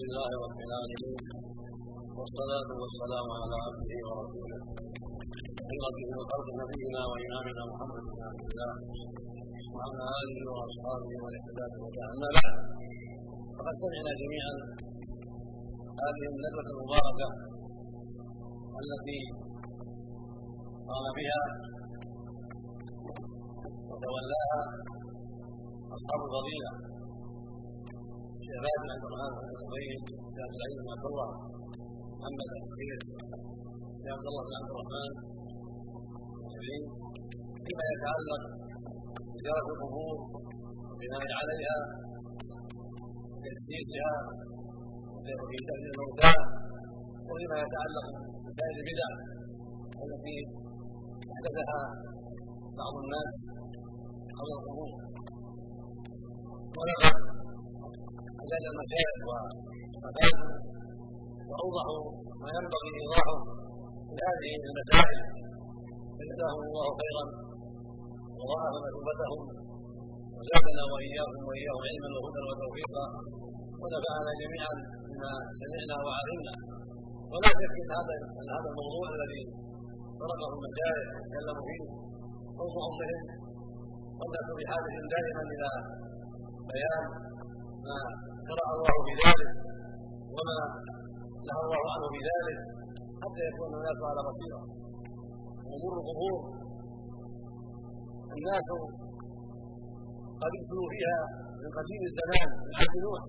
لله رب العالمين والصلاة والسلام على عبده ورسوله. سيرته وخلق نبينا وإمامنا محمد بن عبد الله وعلى آله وأصحابه بهداه أما بعد فقد سمعنا جميعا هذه الندوة المباركة التي قام بها وتولاها أصحاب الفضيلة شباب عبد الرحمن بن الزبير شيخ سعيد بن عبد الله محمد الخير يا عبد الله بن عبد الرحمن فيما يتعلق بزيارة القبور والبناء عليها وتأسيسها وفي شأن الموتى وفيما يتعلق بسائر البدع التي احدثها بعض الناس حول القبور ولقد أجاد المشايخ وأفادوا وأوضحوا ما ينبغي إيضاحه في هذه المسائل. فجزاهم الله خيرا. وضاعف مثوبتهم وزادنا وإياكم وإياهم علما وهدى وتوفيقا. ونفعنا جميعا بما سمعنا وعلمنا. ولا شك إن هذا إن هذا الموضوع الذي طرقه المشايخ وتكلموا فيه موضوع مهم والناس بحاجه دائما إلى بيان ما شرع الله في ذلك وما نهى الله عنه في ذلك حتى يكون الناس على بصيره امور القبور الناس قد ابتلوا فيها من قديم الزمان من عهد نوح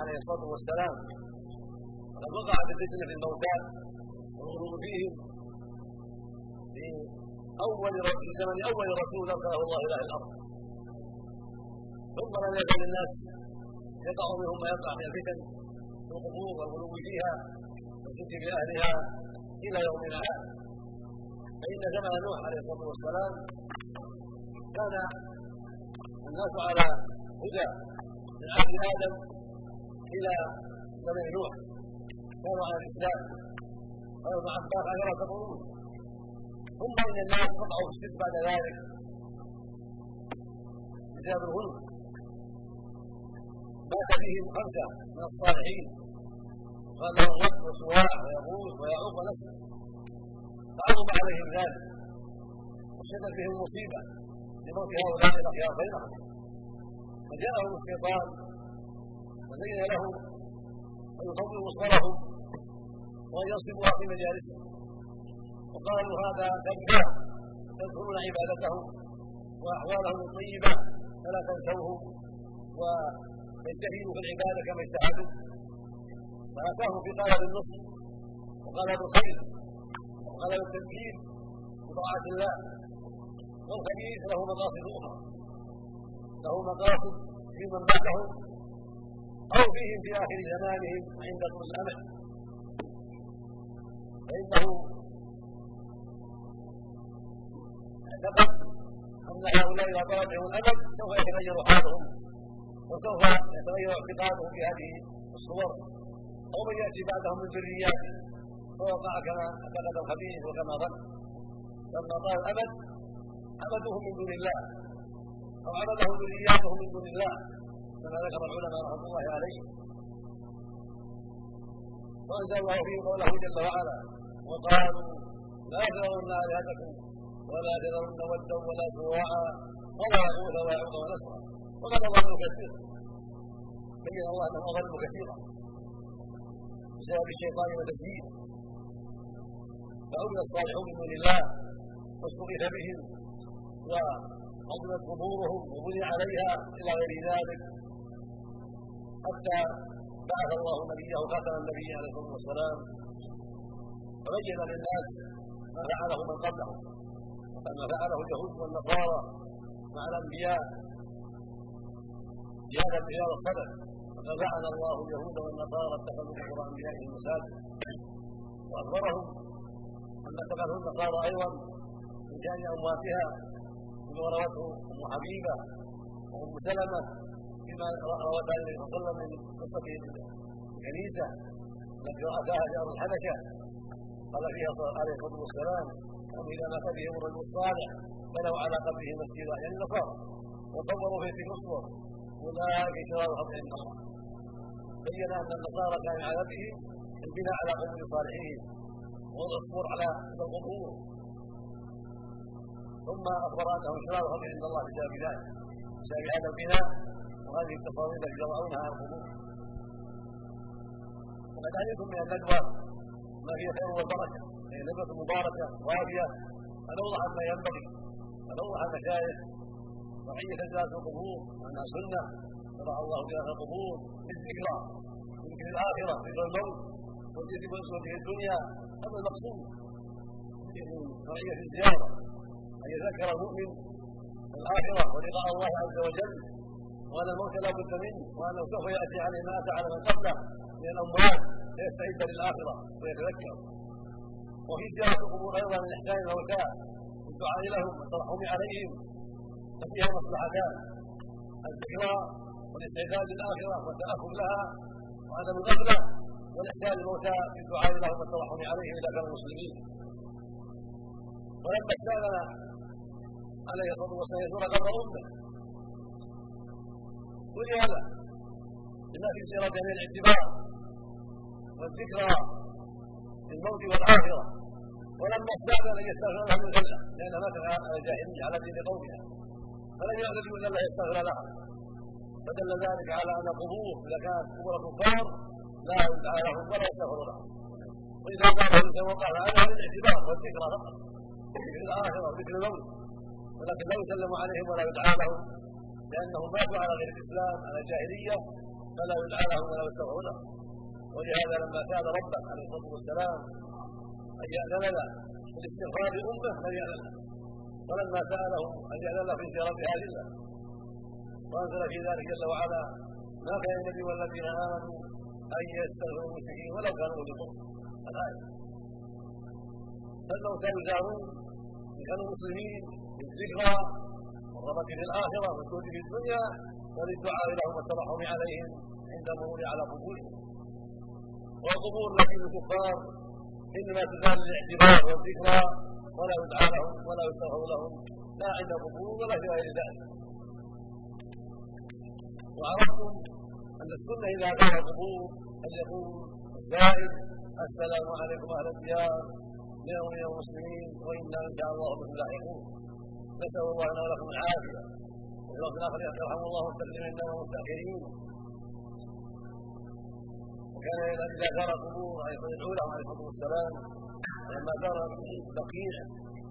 عليه الصلاة والسلام. وقد وقعت الفتنه في الموتى والغلو فيهم. في أول في زمن أول رسول ارسله الله إلى الأرض. ثم لم يزل الناس يقع منهم ما يقع من الفتن في القبور والغلو فيها والشرك باهلها إلى يومنا هذا. فإن زمن نوح عليه الصلاة والسلام كان الناس على هدى من عهد آدم إلى زمن نوح. كانوا على الإسلام قال ابن عباس عشرة قرون ثم إن الناس وقعوا في الشرك بعد ذلك بسبب الغلو. مات فيهم خمسه من الصالحين. قال لهم رب وسواع ويغوث ويعوق ونسر فعظم عليهم ذلك. وشدت بهم مصيبة. لموت هؤلاء الأخيار بينهم. فجاءهم الشيطان وزين لهم يصوروا صورهم وان ينصبوها في مجالسهم. وقالوا هذا قد جاء تذكرون عبادتهم وأحوالهم الطيبة فلا تنسوه ويجتهدوا في العبادة كما اجتهدوا فاتاهم في طلب النصر وطلب الخير وطلب التمكين بطاعه الله. والخبيث له مقاصد أخرى. له مقاصد في من بعدهم أو فيهم في آخر زمانهم عند طول الامل فإنه اعتقد أن هؤلاء اذا طال بهم الامل سوف يتغير حالهم. وسوف يتغير اعتقادهم في هذه الصور. أو من يأتي بعدهم من ذرياته فوقع كما اعتقد الخبيث وكما ظن. لما طال الامد عبدوهم من دون الله. أو عبدهم ذرياتهم من دون الله. كما ذكر العلماء رحمة الله عليهم. وانزل الله فيه قوله جل وعلا وقالوا لا تذرن آلهتكم ولا تذرن ودا ولا سواعا ولا يغوث ويعوق ونسرا وقد اضلوا كثيرا بين الله انهم اضلوا كثيرا بسبب الشيطان وتسجيله فعبد الصالحون من دون الله واستغيث بهم وعظمت قبورهم وبني عليها إلى غير ذلك حتى بعث الله نبيه خاتم النبي عليه الصلاه والسلام وبين للناس ما فعله من قبله وما فعله اليهود والنصارى مع الأنبياء. جهاد بجار الصدق وقد لعن الله اليهود والنصارى اتخذوا قبور انبيائهم مساجد وأخبرهم أن اتخذوا النصارى أيضا من شأن أمواتها بما روته أم حبيبة وأم سلمة فيما روت النبي صلى الله عليه وسلم من قصة الكنيسه التي راتها جار الحبشة. قال فيها عليه الصلاه والسلام هم إذا مات بهم الرجل الصالح بنوا على قبره مسجدا يعني النصارى وصوروا في تلك الصور. اولئك شرار عند الله بين أن النصارى كان من عادتهم البناء على قبور صالحين. والصبر على القبور. ثم أخبر أنه شرار خلق عند الله بسبب ذلك بسبب هذا البناء. وهذه التصاوير التي يضعونها على القبور. وقد علمتم من الندوه ما هي خير والبركة. هي ندوه مباركة وافيه فنوضح ما ينبغي. فنوضح المشايخ وحية الناس القبور وانها سنة. شرع الله في القبور للذكرى ذكر الآخرة ذكر الموت والذكر في الدنيا. هذا المقصود. من شرعيه الزيارة. أن يذكر المؤمن الآخرة ولقاء الله عز وجل وأن الموت لا بد منه وانه سوف يأتي عليه ما اتى على من قبله من الاموات فيستعد للآخرة ويتذكر. وفي زيارة القبور أيضا من إحسان الموتى والدعاء لهم والترحم عليهم. ففيها مصلحتان الذكرى والاستعداد للآخرة والتاهب لها وعدم الغفلة والاحسان الموتى في الدعاء لهم والترحم عليهم إذا كانوا مسلمين ولما سالنا عليه الصلاة والسلام يزور قبر أمه. ولهذا لما في سيرة أهل الاعتبار والذكرى للموت والآخرة. ولما استأذن ان يستغفر له من غله لانها ماتت على الجاهليه على دين قومها. فلم يأذن ان الله يستغفر لها فدل ذلك على أن القبور إذا كانت قبور الكفار لا يدعى لهم ولا يستغفر لهم وإذا كان يتوقف على الاعتبار والذكرى فقط. ذكر الآخرة وذكر الموت. ولكن لا يسلم عليهم ولا يدعى لهم لأنهم ماتوا على غير الإسلام على الجاهلية فلا يدعى لهم ولا يستغفر لهم ولهذا لما سال ربه عليه الصلاة والسلام أن يأذن له بالاستغفار لأمه لم يأذن له. ولما ساله أن له في زياره أهل وأنزل في ذلك جل وعلا ما كان النبي والذين آمنوا أن يستغفروا المشركين ولو كانوا اولي الآية. فالموتى يزارون إن كانوا مسلمين للذكرى والرغبه في الآخرة والجهد في الدنيا وللدعاء لهم والترحم عليهم عند المرور على قبورهم. والقبور التي للكفار إنما تزال الاعتبار والذكرى ولا يدعى لهم ولا يستغفر لهم لا عند القبور ولا في غير ذلك. وعرفتم أن السنة إذا كان القبور أن يقول الزائر السلام عليكم أهل الديار اليوم يا المسلمين وإنا إن شاء الله بكم لاحقون نسأل الله لنا ولكم العافية. وفي الوقت الآخر يرحم الله المستقدمين والمستاخرين وكان إذا زار القبور يدعو لهم عليه الصلاه والسلام لما زار بقيع.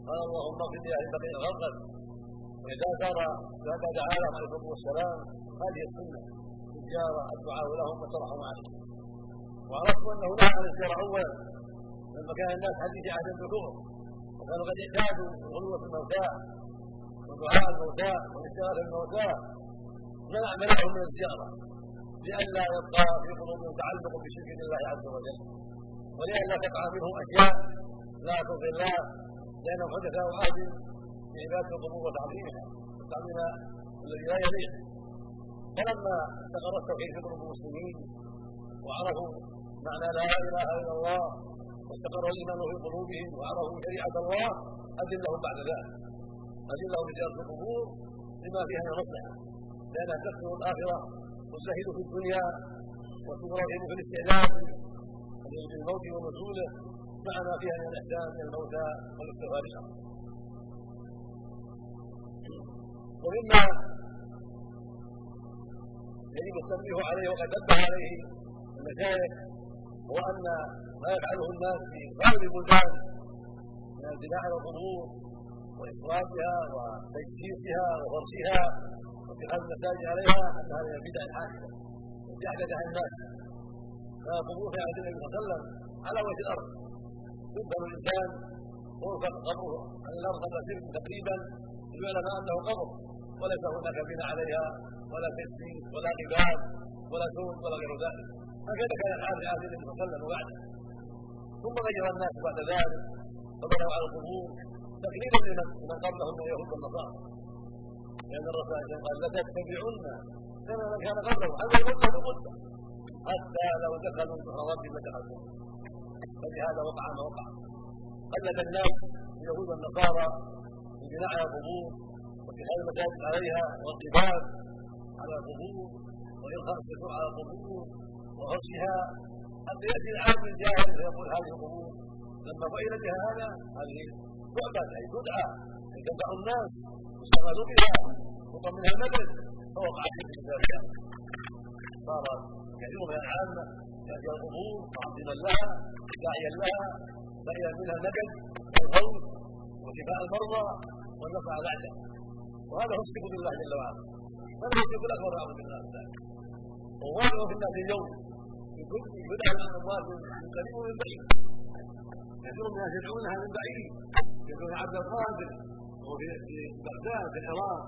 قال اللهم اغفر لي أهل بقيع غرقا وإذا زار فهذا دعا لهم عليه الصلاه والسلام هذه السنة. الزياره الدعاء لهم والترحم عليهم وعرفت انه نهى عن الزياره اولا. لما كان الناس حديث عهد بالكفر وكانوا قد اعتادوا غلوة الموتى. ودعاء الموتى والاستغاثة بالموتى منع منعهم من الزيارة. لئلا يبقى في قلوبهم تعلق بشرك الله عز وجل. ولئلا تقع منهم أشياء لا ترضي الله لانهم حدثاء عهد بعباده القبور وتعظيمها وتعظيم الذي لا يليق. فلما استقر التوحيد في قلوب المسلمين وعرفوا معنى لا إله إلا الله واستقر الإيمان في قلوبهم وعرفوا شريعة الله أذلهم بعد ذلك. أذلهم بزياره القبور لما فيها من المصلحه لأنها تكثر الآخرة والزهد في الدنيا وتبرهن في الاستعداد للموت ونزوله مع ما فيها من الإحسان من الموتى والاستغفار لهم ومما يجب التنبيه عليه وقد نبه عليه المشايخ هو أن ما يفعله الناس في غالب البلدان من البناء على القبور واخراجها وتجسيسها وفرشها واتخاذ المساجد عليها ان هذه البدع الحاسدة. التي احدثها الناس في عهد النبي صلى الله عليه وسلم على وجه الأرض. يدخل الانسان ويرفع قبره عن قبل سلم تقريبا ليعلم انه قبر. وليس هناك بناء عليها ولا تسليم ولا قباب ولا سود ولا غير ذلك. هكذا كان الحال في عهد النبي صلى الله عليه وسلم وبعده. ثم غير الناس بعد ذلك فبنوا على القبور. تقليدا لمن قبلهم من اليهود والنصارى. لأن الرسول عليه قال لتتبعن كما من كان قبله. على المده بمده حتى لو دخلوا سحر ربي لدخلوا فلهذا وقع ما وقع قلد الناس اليهود والنصارى في بناء القبور واتخاذ المساجد عليها والقباب على القبور والقاء السحور على القبور وحرصها حتى يأتي العام الجاهل فيقول هذه قبور لما فعل بها هذا هذه تعبد أي تدعى ان تدعو الناس يستغل بها وطن منها المدد فوقع في ذلك صار كثير من العامه يأتي القبور معظما لها داعيا لها داعيا منها المدد والفوز وشفاء المرضى والنفع بعده. وهذا هو الشرك بالله جل وعلا. هذا هو الشرك الأكبر اعوذ بالله ذلك. وواقع في الناس اليوم بدأ الاموات من قريب ومن بعيد. كثير من الناس يدعونها من بعيد. يدعون عبد القادر وفي بغداد في العراق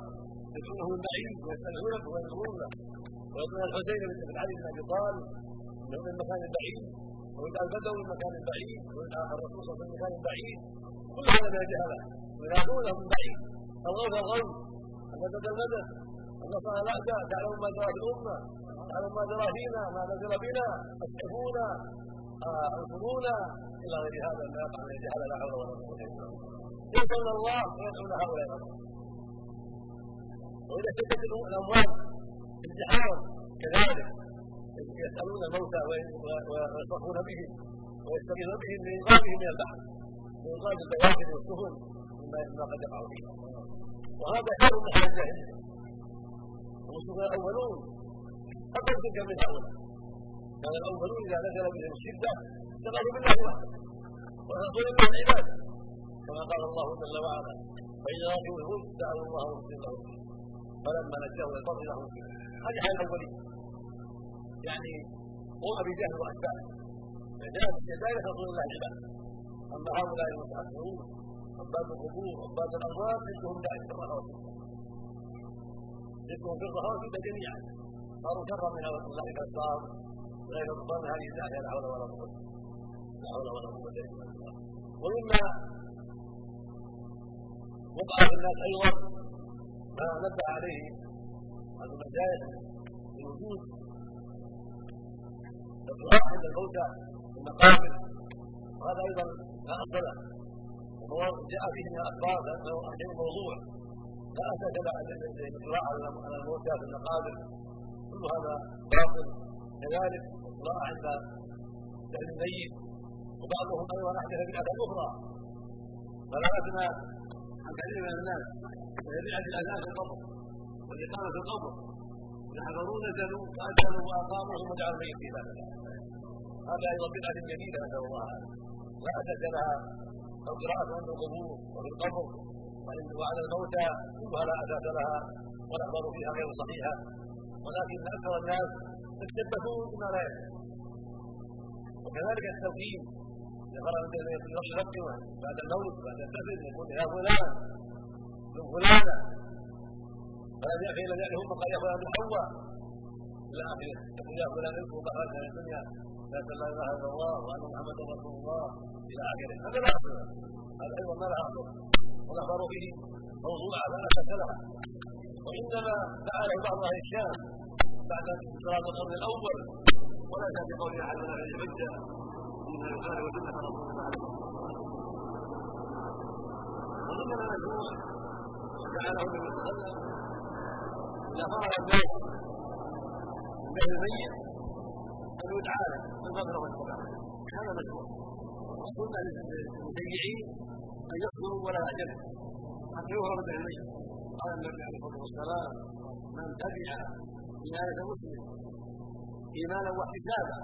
يدعونه من بعيد ويستدعونه وينظرونه ويدعون الحسين بن علي بن أبي طالب من مكان بعيد ويدعى البدوي من مكان بعيد ويدعى الرسول صلى الله عليه وسلم من مكان بعيد. كل هذا من الجهله وينادونه من بعيد. الغوث. الغوث المدد المدد النصر الاعداء تعلم ما جرى في الامه تعلم ما جرى فينا. ما نزل بنا. اسعفونا انصرونا إلى غير هذا ما يقع من الجهل لا حول ولا قوة إلا بالله. يدعون الله ويدعون هؤلاء وإذا شدت الأموال الجحار كذلك يسالون الموتى ويصرفون بهم ويستغيثون بهم لانقاذهم من البحر لانقاذ البواخر والسفن مما قد يقع فيها وهذا خير من حال الجاهليه المسلمون الاولون أقل تلك من هؤلاء كان الاولون اذا نزل بهم الشده استغاثوا بالله وحده ورسول الله العباده كما قال الله جل وعلا فإذا رجوا الهود دعوا الله مخلصين له فلما نجاهم البر لهم هذه حال الاولين يعني قوم بجهل واتباعه فجاء في ذلك رسول الله العباده أما هؤلاء المتأخرون عباد القبور عباد الاموات مثلهم ذلك كما روى مثلهم في الرهاوة جميعا. صاروا شرا من رسول الله غير رضوان هذه الداعية لا حول ولا قوة. لا حول ولا قوة إلا بالله. ومما وقع في الناس أيضا ما نبه عليه المشايخ بوجود الدعاء عند الموتى المقابر وهذا أيضا لا أصل له. جاء فيه من الأخبار لأنه أحيانا موضوع لا أساس له الدعاء على الموتى في المقابر. كل هذا باطل. كذلك القراءه عند أهل الميت. وبعضهم أيضا أحدث بدعه أخرى. فلا أدنى عن كثير من الناس. وهي بدعه الاذان القبر. والاقامه في القبر. يحضرون نزلوا فاذنوا واقاموا ثم جعلوا في ذلك هذا أيضا بدعه جديدة نسأل الله أساس لها أو قراءه عند القبور وفي القبر. وعلى الموتى كلها لا أساس لها والأخبار فيها غير صحيحة. ولكن أكثر الناس يتشبهون بما لا يفهم. وكذلك التوكيل ذكر يلقنه بعد الموت بعد الدفن يقول يا فلان من فلانه فلم يأتي لم يأتي هم قال يا فلان من حواء إلى اخره يقول يا فلان اذكر خرجت من الدنيا. لا لا إله إلا الله وأن محمدا رسول الله. إلى اخره هذا لا اصل هذا أيضا ما لا اصل والأخبار به موضوعه لا أساس لها وإنما فعله بعض أهل الشام بعد صلاه القرن الأول ولا في قوله على الحجه من القرآن وسنه رسول الله ومن المشروع فعله النبي صلى الله عليه وسلم فرغ البيت من الميت ان يدعى له بالفضل والسلام هذا مشروع والسنة للمشيعين ان يصبروا ولا أجل حتى يفرغ به الميت قال النبي عليه الصلاه والسلام من تبع بآية مسلم إيمانا واحتسابا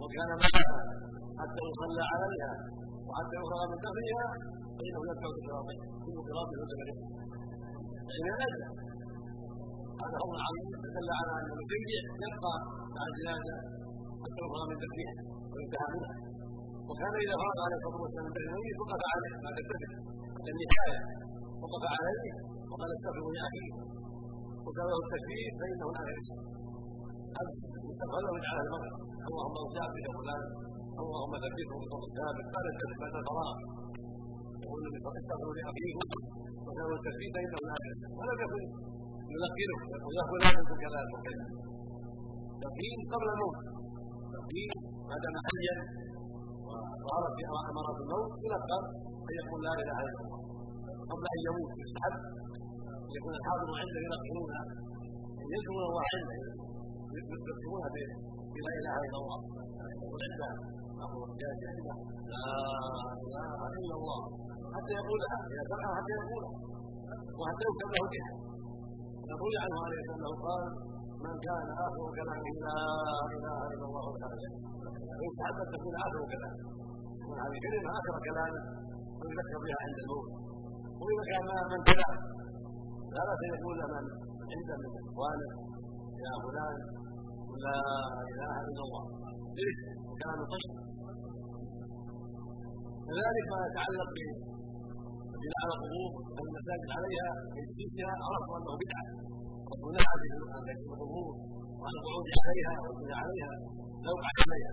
وكان معها حتى يصلى عليها وحتى يفرغ من دفنها فإنه يدفع بصراطه كل صراط يوجب له فإن نجا هذا أمر عظيم دل على أن المشيع يبقى مع الجنازة حتى يفرغ من دفنها وينتهى منها. وكان إذا فرغ عليه الصلاة والسلام من الميت وقف عليه بعد الدفن حتى النهاية. وقف عليه وقال استغفروا لأخي وكان له التكبير فإنه لا يسر استغفر من على المرء. اللهم ارجع بك فلان. اللهم ثبته بقول ثابت. بعد الكذب بعد الفراغ يقول النبي صلى الله عليه وسلم له التكبير فإنه لا يسر ولم يكن يذكره فلان انت كذا وكذا تقييم قبل الموت. تقييم ما دام حيا وظهرت في امارات الموت يلقن أن يقول لا إله إلا الله. قبل أن يموت يستحب يكون الحاضر عنده يلقنون يذكرون الله عنده يذكرونها بلا إله إلا الله. يقول عنده أمر جاهز عنده لا إله إلا الله. حتى يقولها اذا سمعها حتى يقولها وحتى يكتب له بها. يقول عنه عليه الصلاه قال من كان اخر كلامه لا إله إلا الله وحده ويستحب إن تكون اخر كلامه من هذه الكلمة أخر كلامه ويذكر بها عند الموت واذا كان من كلام لا بأس يقول من عنده من اخوانه يا فلان. لا إله إلا الله. ليش كلام طيب. كذلك ما يتعلق على القبور المساجد عليها تاسيسها عرفوا انه بدعه وهنا عن القبور وعن القعود عليها والبناء عليها لو عليها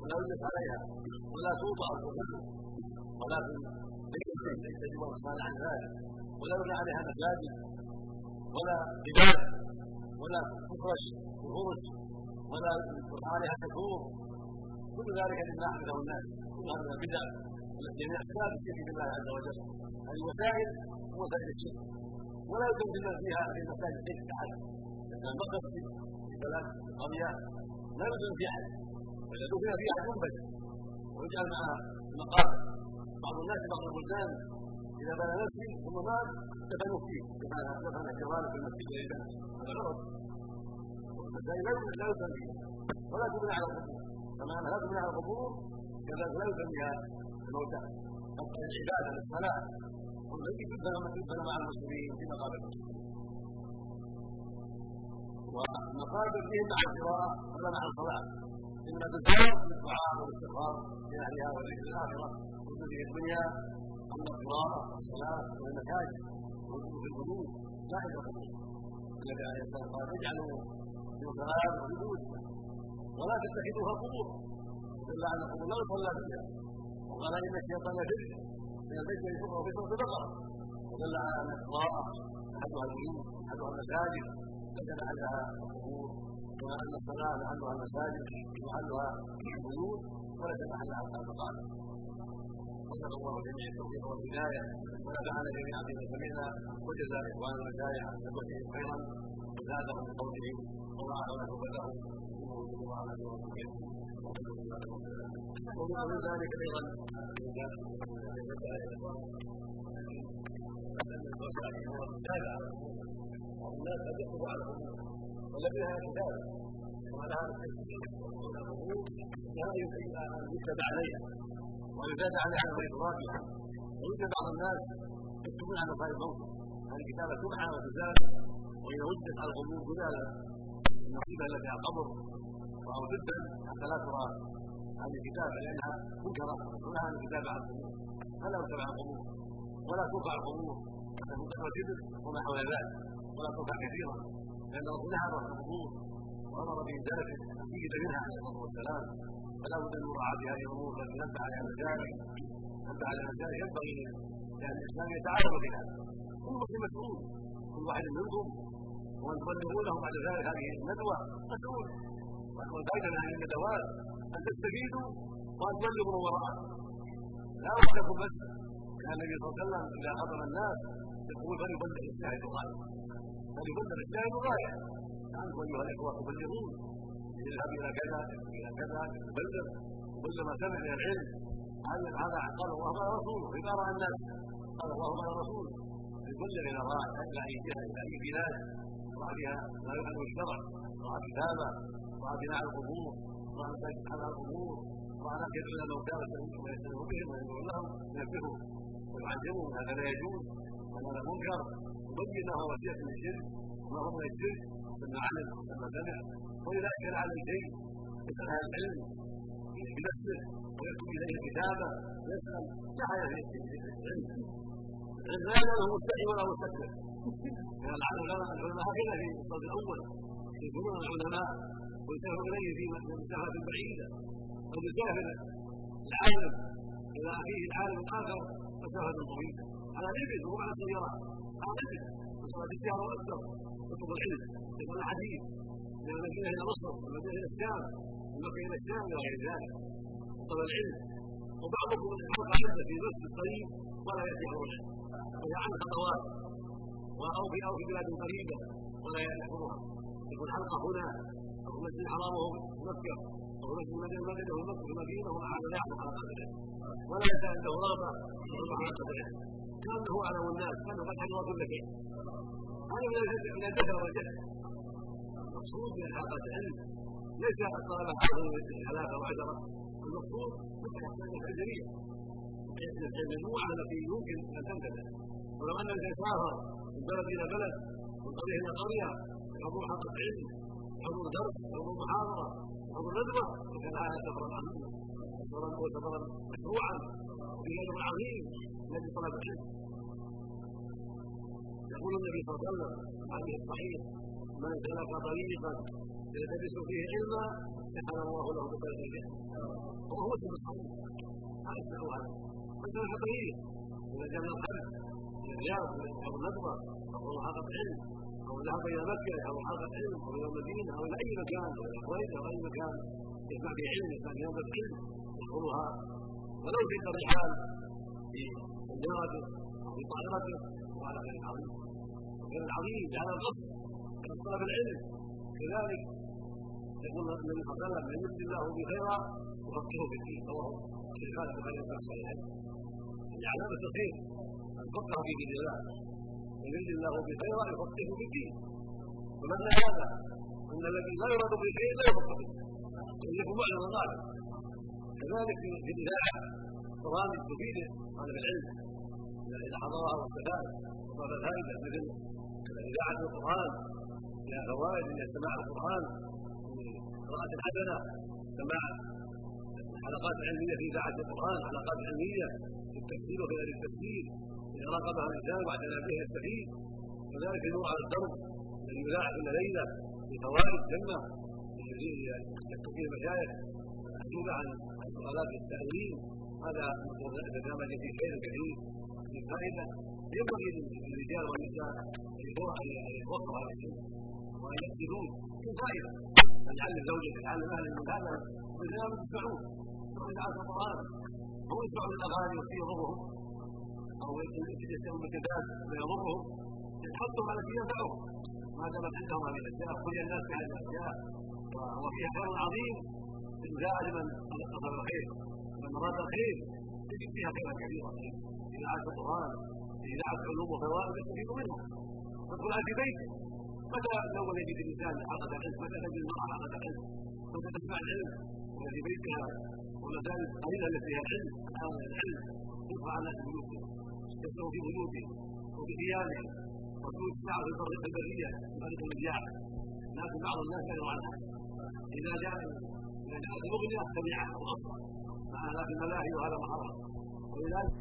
ولا يجلس عليها ولا توضع القبور ولكن ليس شيء يجب ان عن ذلك ولا يبنى عليها مساجد ولا جبال ولا تفرش وفرش ولا يقطع عليها كل ذلك مما احدثه الناس كل هذا من اسباب الشرك بالله عز وجل. هذه وسائل وسائل الشرك ولا يمكن الناس فيها في مساجد الشرك احد كان مقصد في بلد قريه لا يمكن في أحد. واذا دفن في أحد ينبت ويجعل مع المقام بعض الناس بعض البلدان اذا بنى مسجد ثم مات دفنوا فيه. كما دفن الجوال في المسجد هذا غلط. المساجد لا يدفن فيها. ولا تبنى على القبور. كما انها لا تبنى على القبور كذلك لا يدفن فيها الموتى العبادة للصلاه والتي تدفن تدفن مع المسلمين في مقابر ومقابر فيهم مع القراءه ولا مع الصلاة. اما بالدعاء بالدعاء والاستغفار لاهلها وذكر الآخرة. وذكر الدنيا اما القراءه والصلاه والمساجد والوقوف في الحدود لا الحدود النبي عليه الصلاه والسلام قال اجعلوا في صلاه وحدود ولا تتخذوها قبور. القبور لا يصلى فيها وقال ان الشيطان يفر من البيت يشوفه في صوت البقره ودل على ان القراءه احدها البيوت احدها المساجد ليس محلها القبور كما ان الصلاه محلها المساجد ومحلها البيوت وليس محلها المقام وصلى الله جميع التوفيق والهدايه ونفعنا جميعا بما سمعنا وجزا اخواننا المشايخ عن خدمتهم خيرا وزادهم من قولهم وضاعف له بدهم ومن ذلك أيضا الناس قد يكتب على والذي لها كتاب ولها لا يمكن ان يكتب عليها ويزاد عليها غير رابحه ويوجد بعض الناس يكتبون على خير الموت هذه كتابه تمحى وتزال واذا وجدت على القبور زال النصيبه التي على القبر أو جدا حتى لا ترى هذه الكتابه لانها منكره ولها الكتابه على القبور فلا على القبور ولا ترفع القبور حتى تنكر الجبل وما حول ذلك. ولا ترفع كثيرا لأن الرسول نهى عن القبور وأمر بانزاله الجيد منها عليه الصلاة والسلام. فلا بد من مراعاه هذه الأمور التي نبه عليها المشارع نبه على المشارع ينبغي لأن الإسلام يتعاون بها. كل مسلم مسؤول. كل واحد منكم وأن تبلغونه بعد ذلك هذه الندوة مسؤول. من هذه الندوات أن تستفيدوا وأن تبلغوا من وراءكم لا وحدكم بس كان النبي صلى الله عليه وسلم إذا خطب الناس يقول فليبلغ الشاهد الغائب فليبلغ الشاهد الغائب أنتم ايها الاخوه تبلغون يذهب إلى كذا إلى كذا يبلغ كل ما سمع من العلم هذا قال الله قال رسوله اذا رأى الناس قال الله قال رسوله يبلغ إلى رأى إلى أي جهة إلى أي بلاد رأى بها ما يفعل الشرع رأى كتابه راى بناء القبور مساجد على القبور راى ناس يدعون الموتى ويستلم بهم ويدعو لهم وينبههم ويعلمهم هذا لا يجوز وهذا منكر. يبين له وسيله من الشرك وما هو من الشرك سمى علم سمى سمع وإذا اشكل على شيء يسأل أهل العلم بنفسه ويكتب إليه كتابه يسأل لا حاجة في العلم العلم لا يزال مستحي ولا مستكبر كان العلماء هكذا في الصدر الأول يسالون العلماء ويسافر إليه في مسافات بعيدة قد يسافر العالم إلى أخيه العالم الآخر مسافه طويله على الابل وهو على السيارات على الابل مسافه التجاره أكثر كتب العلم كتب الحديث من المدينة إلى مصر من المدينة إلى الشام من مكة إلى الشام إلى غير ذلك. طلب العلم. وبعضكم يحرق عنده في نفس الطريق ولا ياتي العلم وهي عن خطوات أو في أو في بلاد قريبة ولا يحضرها يكون حلقة هنا. أو والمسجد الحرام وهو مكة. ومسجد المدينة المدينة وهو مكة المدينة ومع هذا لا يحدث على قدره. ولا يزال عنده رغبه يحدث على قدره. كانه اعلم الناس كانه قد حفظ كل شيء هذا من الدهر والجهل المقصود من حلقه العلم ليس طلب حاضر ثلاثة وعشره المقصود فتح الجميع. المجموعه التي يمكن أن تنتبه ولو أن الإنسان سافر من بلد إلى بلد من قرية إلى قرية حضور حلقه علم حضور درس حضور محاضرة حضور ندوه فكان هذا سفرا عظيما سفرا هو سفرا مشروعا اجر عظيم الذي طلب العلم يقول النبي صلى الله عليه وسلم في الصحيح من سلك طريقا يلتمس فيه علما سحر الله له بطريق الجنه وهو مسلم الصحيح هذا اسمعوا هذا. من سلك طريق من الخلف من الرياض أو الندوه أو حلقه علم أو ذهب إلى مكة أو حلقه علم أو إلى المدينة أو إلى أي مكان أو إلى الكويت أو أي مكان. يسمع به علم يسمع به نوبه علم ولو في الرحال في سيارته أو في طائرته. وهذا خير عظيم خير عظيم بهذا القصد قصد طلب العلم. كذلك يقول النبي صلى الله عليه وسلم من يرد الله بخيرا يفكره في الدين. رواه الشيخان في غير الصحيحين. يعني علامة الخير ان تفقه في دين الله. ويرد الله بخيرا يفقهه في الدين ومعنى هذا إن الذي لا يراد به شيء لا يفقه به. يكون معلم ذلك كذلك في الاذاعه برامج تفيد طالب العلم. اذا حضرها واستفاد وطلب فائده مثل اذاعه القران فيها فوائد من سماع القران قراءة حسنة سماع حلقات علمية في إذاعة القرآن حلقات علمية في التفسير وفي غير التفسير. إذا راقبها الإنسان واعتنى به يستفيد وذلك ينوع على الدرس الذي يذاع كل ليلة في فوائد يكتب فيه المشايخ محجوبة عن سؤالات التأويل هذا برنامج فيه خير كثير. في فائدة ينبغي للرجال والنساء أن يوقفوا على الشمس وأن يقصدون في فائدة. أن يعلم زوجته يعلم أهل من هذا برنامج يسمعون وإذاعة القرآن هو يسمعون الأغاني وفي يضرهم أو يستمعون الكتاب ما يضرهم يحطهم على شيء ينفعهم ما دامت عندهم هذه الأشياء كل الناس بهذه الأشياء. وفيها خير عظيم إنزاع لمن قصد الخير. من أراد الخير تجد فيها خيرا كثيرا إذاعة القرآن إذاعة علوم وفوائد يستفيد منها والقرآن في بيته متى لو يجد الإنسان حلقه العلم؟ متى تجد المرأة حلقه العلم؟ متى تسمع العلم؟ وفي بيتها. والمساجد قليله التي فيها العلم العلم يقرا على بيوتهم يسروا في بيوتهم وفي ثيابهم وبيوت ساعه في الطريق البريه في طريق المذياع لكن بعض الناس يدعو عنها إذا جاء إذا جاءت الأغنية سمعها وأصلا. لكن الملاهي وهذا محرم ولذلك